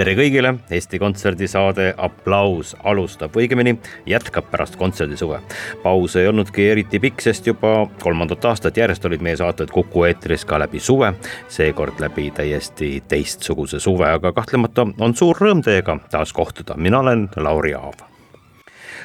Tere kõigile, Eesti Kontserdi saade Applaus alustab, õigemini jätkab pärast kontserdisuve. paus ei olnudki eriti pikk, sest juba kolmandat aastat järjest olid meie saated Kuku eetris ka läbi suve. seekord läbi täiesti teistsuguse suve, aga kahtlemata on suur rõõm teiega taas kohtuda, mina olen Lauri Aav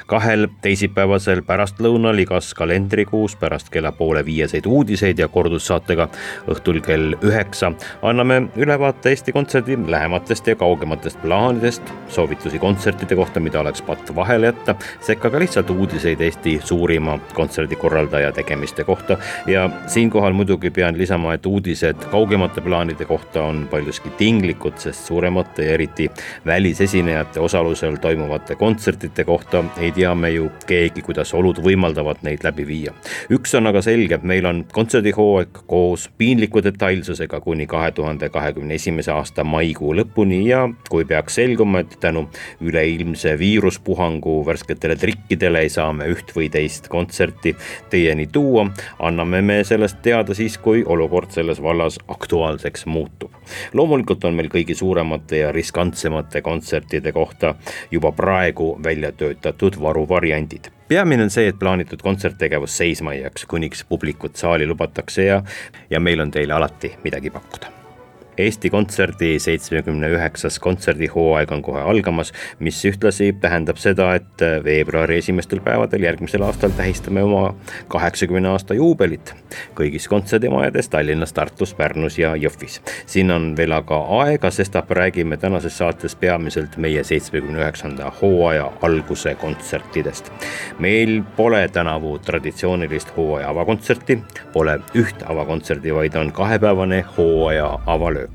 kahel teisipäevasel pärastlõunal igas kalendrikuus pärast kella poole viieseid uudiseid ja kordussaatega õhtul kell üheksa. Anname ülevaate Eesti Kontserdi lähematest ja kaugematest plaanidest, soovitusi kontsertide kohta, mida oleks patt vahele jätta, sekka ka lihtsalt uudiseid Eesti suurima kontserdikorraldaja tegemiste kohta. Ja siinkohal muidugi pean lisama, et uudised kaugemate plaanide kohta on paljuski tinglikud, sest suuremate ja eriti välisesinejate osalusel toimuvate kontsertide kohta ei tea me ju keegi, kuidas olud võimaldavad neid läbi viia. üks on aga selge, meil on kontserdihooaeg koos piinliku detailsusega kuni kahe tuhande kahekümne esimese aasta maikuu lõpuni ja kui peaks selguma, et tänu üleilmse viiruspuhangu värsketele trikkidele ei saa me üht või teist kontserti teieni tuua, anname me sellest teada siis, kui olukord selles vallas aktuaalseks muutub. loomulikult on meil kõigi suuremate ja riskantsemate kontsertide kohta juba praegu välja töötatud varuvariandid. peamine on see, et plaanitud kontserttegevus seisma ei jääks, kuniks publikut saali lubatakse ja, ja meil on teile alati midagi pakkuda Eesti Kontserdi seitsmekümne üheksas kontserdihooaeg on kohe algamas, mis ühtlasi tähendab seda, et veebruari esimestel päevadel järgmisel aastal tähistame oma kaheksakümne aasta juubelit kõigis kontserdimajades Tallinnas, Tartus, Pärnus ja Jõhvis. siin on veel aga aega, sestap räägime tänases saates peamiselt meie seitsmekümne üheksanda hooaja alguse kontsertidest. meil pole tänavu traditsioonilist hooaja avakontserti, pole üht avakontserdi, vaid on kahepäevane hooaja avalöö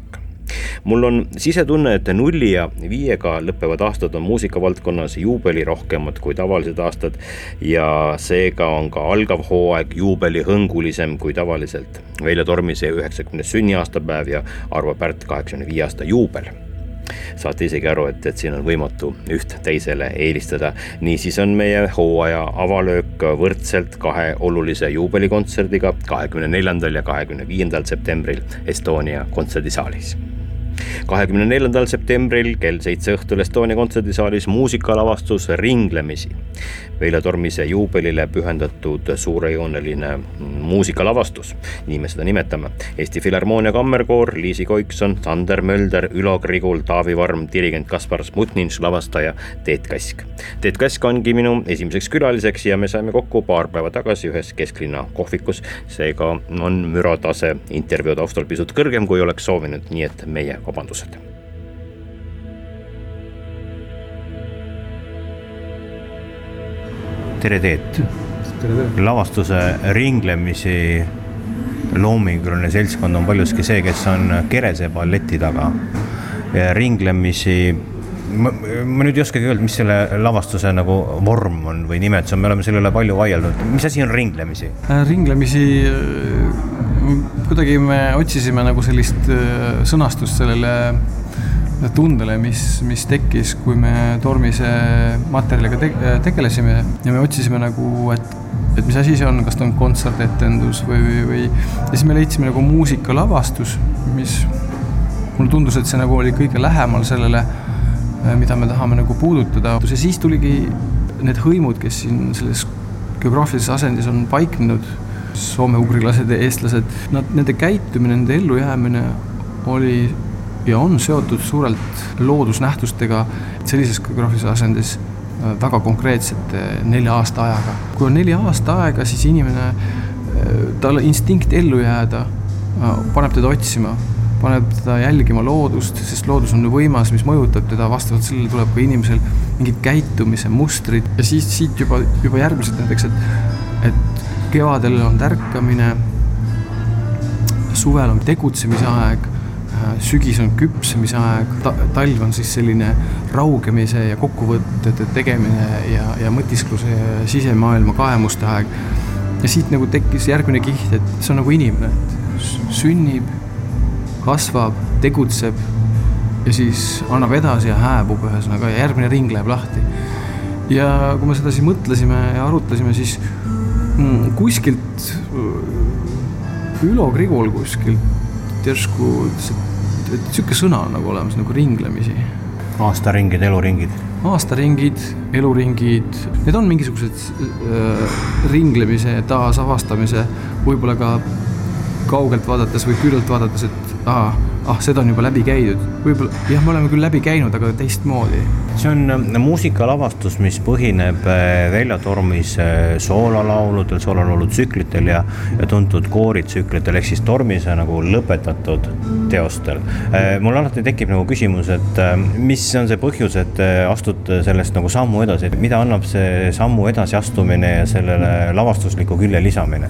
mul on sisetunne, et nulli ja viiega lõppevad aastad on muusikavaldkonnas juubelirohkemad kui tavalised aastad ja seega on ka algav hooaeg juubelihõngulisem kui tavaliselt. Veljo Tormise üheksakümnes sünniaastapäev ja Arvo Pärt kaheksakümne viie aasta juubel saate isegi aru, et, et siin on võimatu üht teisele eelistada. niisiis on meie hooaja avalöök võrdselt kahe olulise juubelikontserdiga kahekümne neljandal ja kahekümne viiendal septembril Estonia kontserdisaalis kahekümne neljandal septembril kell seitse õhtul Estonia kontserdisaalis muusikalavastus Ringlemisi. Veljo Tormise juubelile pühendatud suurejooneline muusikalavastus, nii me seda nimetame. Eesti Filharmoonia Kammerkoor, Liisi Koikson, Sander Mölder, Ülo Grigul, Taavi Varm, dirigent Kaspar Smutninš, lavastaja Teet Kask. Teet Kask ongi minu esimeseks külaliseks ja me saime kokku paar päeva tagasi ühes kesklinna kohvikus. seega on müratase intervjuu taustal pisut kõrgem, kui oleks soovinud, nii et meie vabandused. tere, Teet. lavastuse ringlemisi loominguline seltskond on paljuski see, kes on Kerese balleti taga. ringlemisi ma, nüüd ei oskagi öelda, mis selle lavastuse nagu vorm on või nimetus on, me oleme selle üle palju vaielnud, mis asi on ringlemisi? ringlemisi kuidagi me otsisime nagu sellist äh, sõnastust sellele tundele, mis, mis tekkis, kui me Tormise materjaliga te tegelesime. Ja me otsisime nagu, et, et mis asi see on, kas ta on kontsertetendus või, või, või ja siis me leidsime nagu muusikalavastus, mis mulle tundus, et see nagu oli kõige lähemal sellele, äh, mida me tahame nagu puudutada. Ja siis tuligi need hõimud, kes siin selles geograafilises asendis on paiknenud soome-ugrilased ja eestlased, nad, nende käitumine, nende ellujäämine oli ja on seotud suurelt loodusnähtustega sellises geograafilises asendis äh, väga konkreetsete nelja aasta ajaga. kui on neli aasta aega, siis inimene, äh, talle instinkt ellu jääda äh, paneb teda otsima, paneb teda jälgima loodust, sest loodus on võimas, mis mõjutab teda, vastavalt sellele tuleb ka inimesel mingid käitumise mustrid ja siis siit juba, juba järgmised näiteks, et kevadel on tärkamine, suvel on tegutsemise aeg, sügis on küpsemise aeg ta, talv on siis selline raugemise ja kokkuvõtete tegemine ja, ja mõtiskluse ja sisemaailma kaemuste aeg. ja siit nagu tekkis järgmine kiht, et see on nagu inimene, et sünnib, kasvab, tegutseb ja siis annab edasi ja hääbub ühesõnaga järgmine ring läheb lahti. ja kui me sedasi mõtlesime ja arutasime, siis kuskilt Ülo Grigol kuskilt järsku ütles, et, et sihuke sõna on nagu olemas nagu ringlemisi. aastaringid, eluringid. aastaringid, eluringid, need on mingisugused äh, ringlemise, taasavastamise, võib-olla ka kaugelt vaadates või küljelt vaadates, et aa ah, seda on juba läbi käidud. võib-olla jah, me oleme küll läbi käinud, aga teistmoodi. see on äh, muusikalavastus, mis põhineb äh, Veljo Tormis äh, soololauludel, soololaulu tsüklitel ja, ja tuntud kooritsüklitel ehk siis Tormise nagu lõpetatud teostel. mul alati tekib nagu küsimus, et mis on see põhjus, et astud sellest nagu sammu edasi, et mida annab see sammu edasiastumine ja sellele lavastusliku külje lisamine?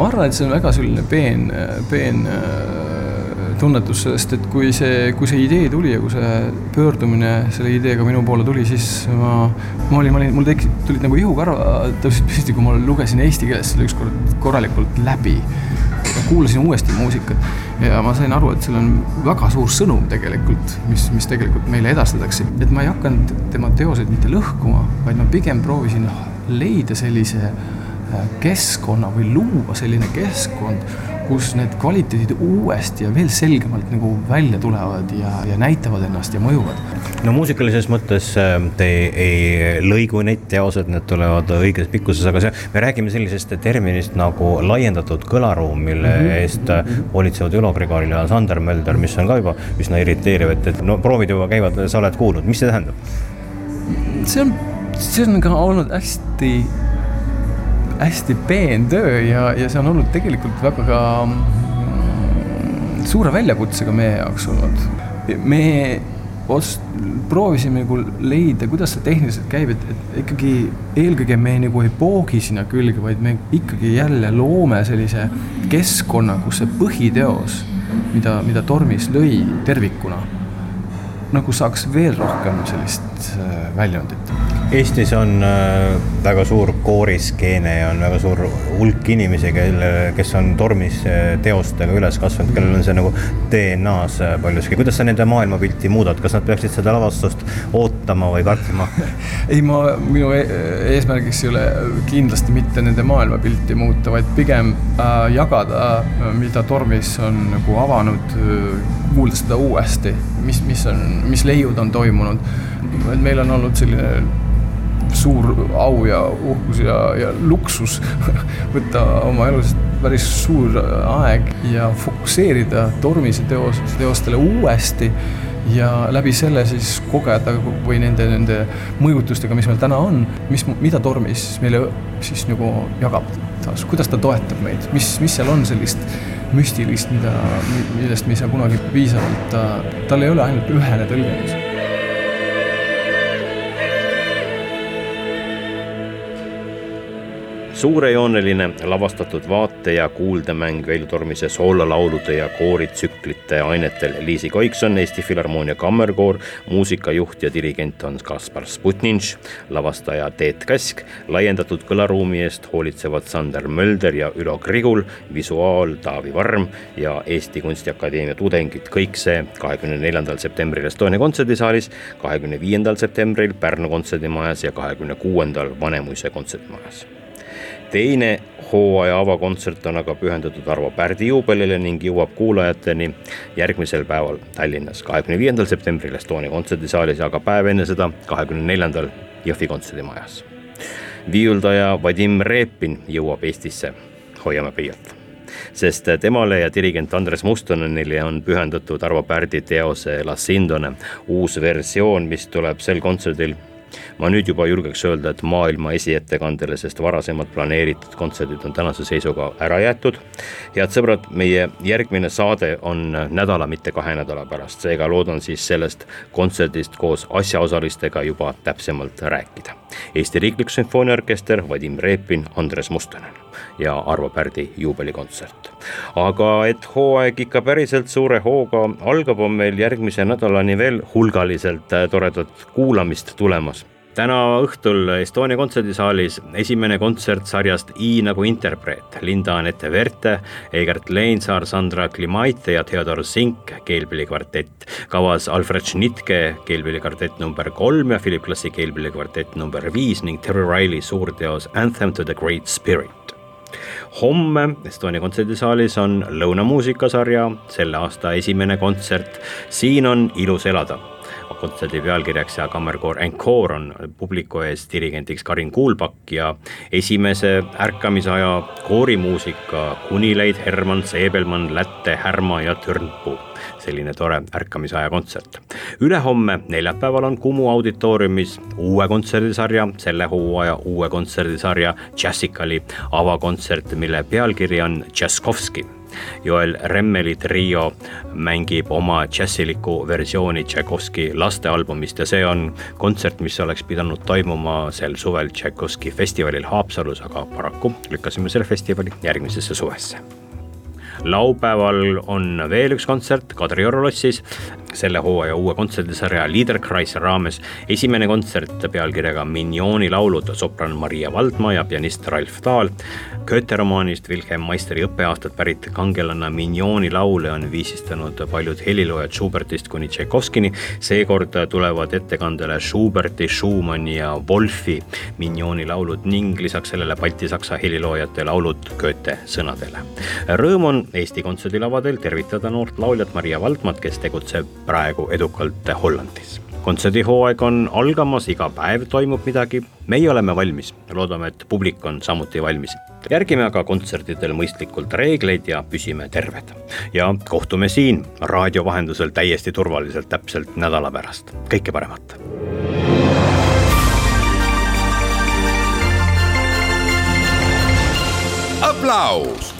Ma arvan, et see on väga selline peen, peen tunnetus, sest et kui see, kui see idee tuli ja kui see pöördumine selle ideega minu poole tuli, siis ma, ma olin, ma olin, mul tekkis, tulid nagu ihukarvad tõusid püsti, kui ma lugesin eesti keeles selle ükskord korralikult läbi. kuulasin uuesti muusikat ja ma sain aru, et seal on väga suur sõnum tegelikult, mis, mis tegelikult meile edastatakse. et ma ei hakanud tema teoseid mitte lõhkuma, vaid ma pigem proovisin leida sellise äh, keskkonna või luua selline keskkond kus need kvaliteedid uuesti ja veel selgemalt nagu välja tulevad ja, ja näitavad ennast ja mõjuvad. no muusikalises mõttes äh, te ei lõigu neid teosed, need tulevad õiges pikkuses, aga see, me räägime sellisest terminist nagu laiendatud kõlaruum, mille mm -hmm. eest äh, hoolitsevad Ülo Grigoril ja Sander Mölder, mis on ka juba üsna irriteeriv, et, et no proovid juba käivad, sa oled kuulnud, mis see tähendab? see on, see on ka olnud hästi hästi peen töö ja, ja see on olnud tegelikult väga ka mm, suure väljakutsega meie jaoks olnud. me ost-, proovisime nagu leida, kuidas see tehniliselt käib, et, et ikkagi eelkõige me nagu ei poogi sinna külge, vaid me ikkagi jälle loome sellise keskkonna, kus see põhiteos, mida, mida Tormis lõi tervikuna, nagu saaks veel rohkem sellist äh, väljundit Eestis on äh, väga suur kooriskeene ja on väga suur hulk inimesi, kelle, kes on tormis äh, teostega üles kasvanud, kellel on see nagu DNA-s äh, paljuski. kuidas sa nende maailmapilti muudad, kas nad peaksid seda lavastust ootama või kartma ei, ma, minu e-, eesmärgiks ei ole kindlasti mitte nende maailmapilti muuta, vaid pigem äh, jagada, mida tormis on nagu avanud, kuulda seda uuesti, mis, mis on, mis leiud on toimunud. et meil on olnud selline suur au ja uhkus ja, ja luksus võtta oma elus päris suur aeg ja fokusseerida Tormise teos, teostele uuesti ja läbi selle siis kogeda või nende, nende mõjutustega, mis meil täna on, mis, mida Tormis meile siis nagu jagab taas, kuidas ta toetab meid, mis, mis seal on sellist müstilist, mida, millest me ei saa kunagi piisavalt, tal ei ole ainult ühene tõlgendus suurejooneline lavastatud vaate- ja kuuldemäng Veljo Tormise soololaulude ja kooritsüklite ainetel. Liisi Koikson, Eesti Filharmoonia Kammerkoor, muusikajuht ja dirigent on Kaspar Sputninš, lavastaja Teet Käsk, laiendatud kõlaruumi eest hoolitsevad Sander Mölder ja Ülo Grigul, visuaal Taavi Varm ja Eesti Kunstiakadeemia tudengid, kõik see kahekümne neljandal septembril Estonia kontserdisaalis, kahekümne viiendal septembril Pärnu kontserdimajas ja kahekümne kuuendal Vanemuise kontserdimajas teine hooaja avakontsert on aga pühendatud Arvo Pärdi juubelile ning jõuab kuulajateni järgmisel päeval Tallinnas, kahekümne viiendal septembril Estonia kontserdisaalis, aga päev enne seda, kahekümne neljandal Jõhvi kontserdimajas. viiuldaja Vadim Repin jõuab Eestisse, hoiame pöialt. sest temale ja dirigent Andres Mustonenile on pühendatud Arvo Pärdi teose La Sindone uus versioon, mis tuleb sel kontserdil ma nüüd juba julgeks öelda, et maailma esiettekandele, sest varasemad planeeritud kontserdid on tänase seisuga ära jäetud. head sõbrad, meie järgmine saade on nädala, mitte kahe nädala pärast, seega loodan siis sellest kontserdist koos asjaosalistega juba täpsemalt rääkida. Eesti Riiklik Sümfooniaorkester, Vadim Repin, Andres Mustonen ja Arvo Pärdi juubelikontsert. aga et hooaeg ikka päriselt suure hooga algab, on meil järgmise nädalani veel hulgaliselt toredat kuulamist tulemas täna õhtul Estonia kontserdisaalis esimene kontsert sarjast I nagu interpreet, Linda Anette Verte, Egert Leinsaar, Sandra Klimaite ja Theodor Zink, keelpillikvartett. kavas Alfred Schnittke, keelpillikvartett number kolm ja Philip Klassi keelpillikvartett number viis ning Terry Riley suurteos Anthem to the Great Spirit homme Estonia kontserdisaalis on lõunamuusikasarja selle aasta esimene kontsert. siin on ilus elada kontserdi pealkirjaks ja kammerkoor Encore on publiku ees dirigendiks Karin Kuulbakk ja esimese ärkamisaja koorimuusika Kunileid, Herman, Seebelmann, Lätte, Härma ja Törnpuu selline tore ärkamisaja kontsert. Ülehomme, neljapäeval on Kumu auditooriumis uue kontserdisarja, selle hooaja uue kontserdisarja Jazzicali avakontsert, mille pealkiri on Tšaskovski. Joel Remmeli trio mängib oma džässiliku versiooni Tšaikovski lastealbumist ja see on kontsert, mis oleks pidanud toimuma sel suvel Tšaikovski festivalil Haapsalus, aga paraku lükkasime selle festivali järgmisesse suvesse. Laupäeval on veel üks kontsert Kadrioru lossis, selle hooaja uue kontserdisarja Liederkreis raames. esimene kontsert pealkirjaga Minjoni laulud, sopran Maria Valdma ja pianist Ralf Taal. Goethe romaanist Wilhelm Meisteri õppeaastalt pärit kangelanna Minjoni laule on viisistanud paljud heliloojad Schubertist kuni Tšaikovskini. seekord tulevad ettekandele Schuberti, Schumanni ja Wolfi Minjoni laulud ning lisaks sellele baltisaksa heliloojate laulud Goethe sõnadele. Rõõm on Eesti Kontserdilavadel tervitada noort lauljat Maria Valdmat, kes tegutseb praegu edukalt Hollandis kontserdihooaeg on algamas, iga päev toimub midagi, meie oleme valmis, loodame, et publik on samuti valmis. järgime aga kontsertidel mõistlikult reegleid ja püsime terved. ja kohtume siin raadio vahendusel täiesti turvaliselt täpselt nädala pärast, kõike paremat. aplaus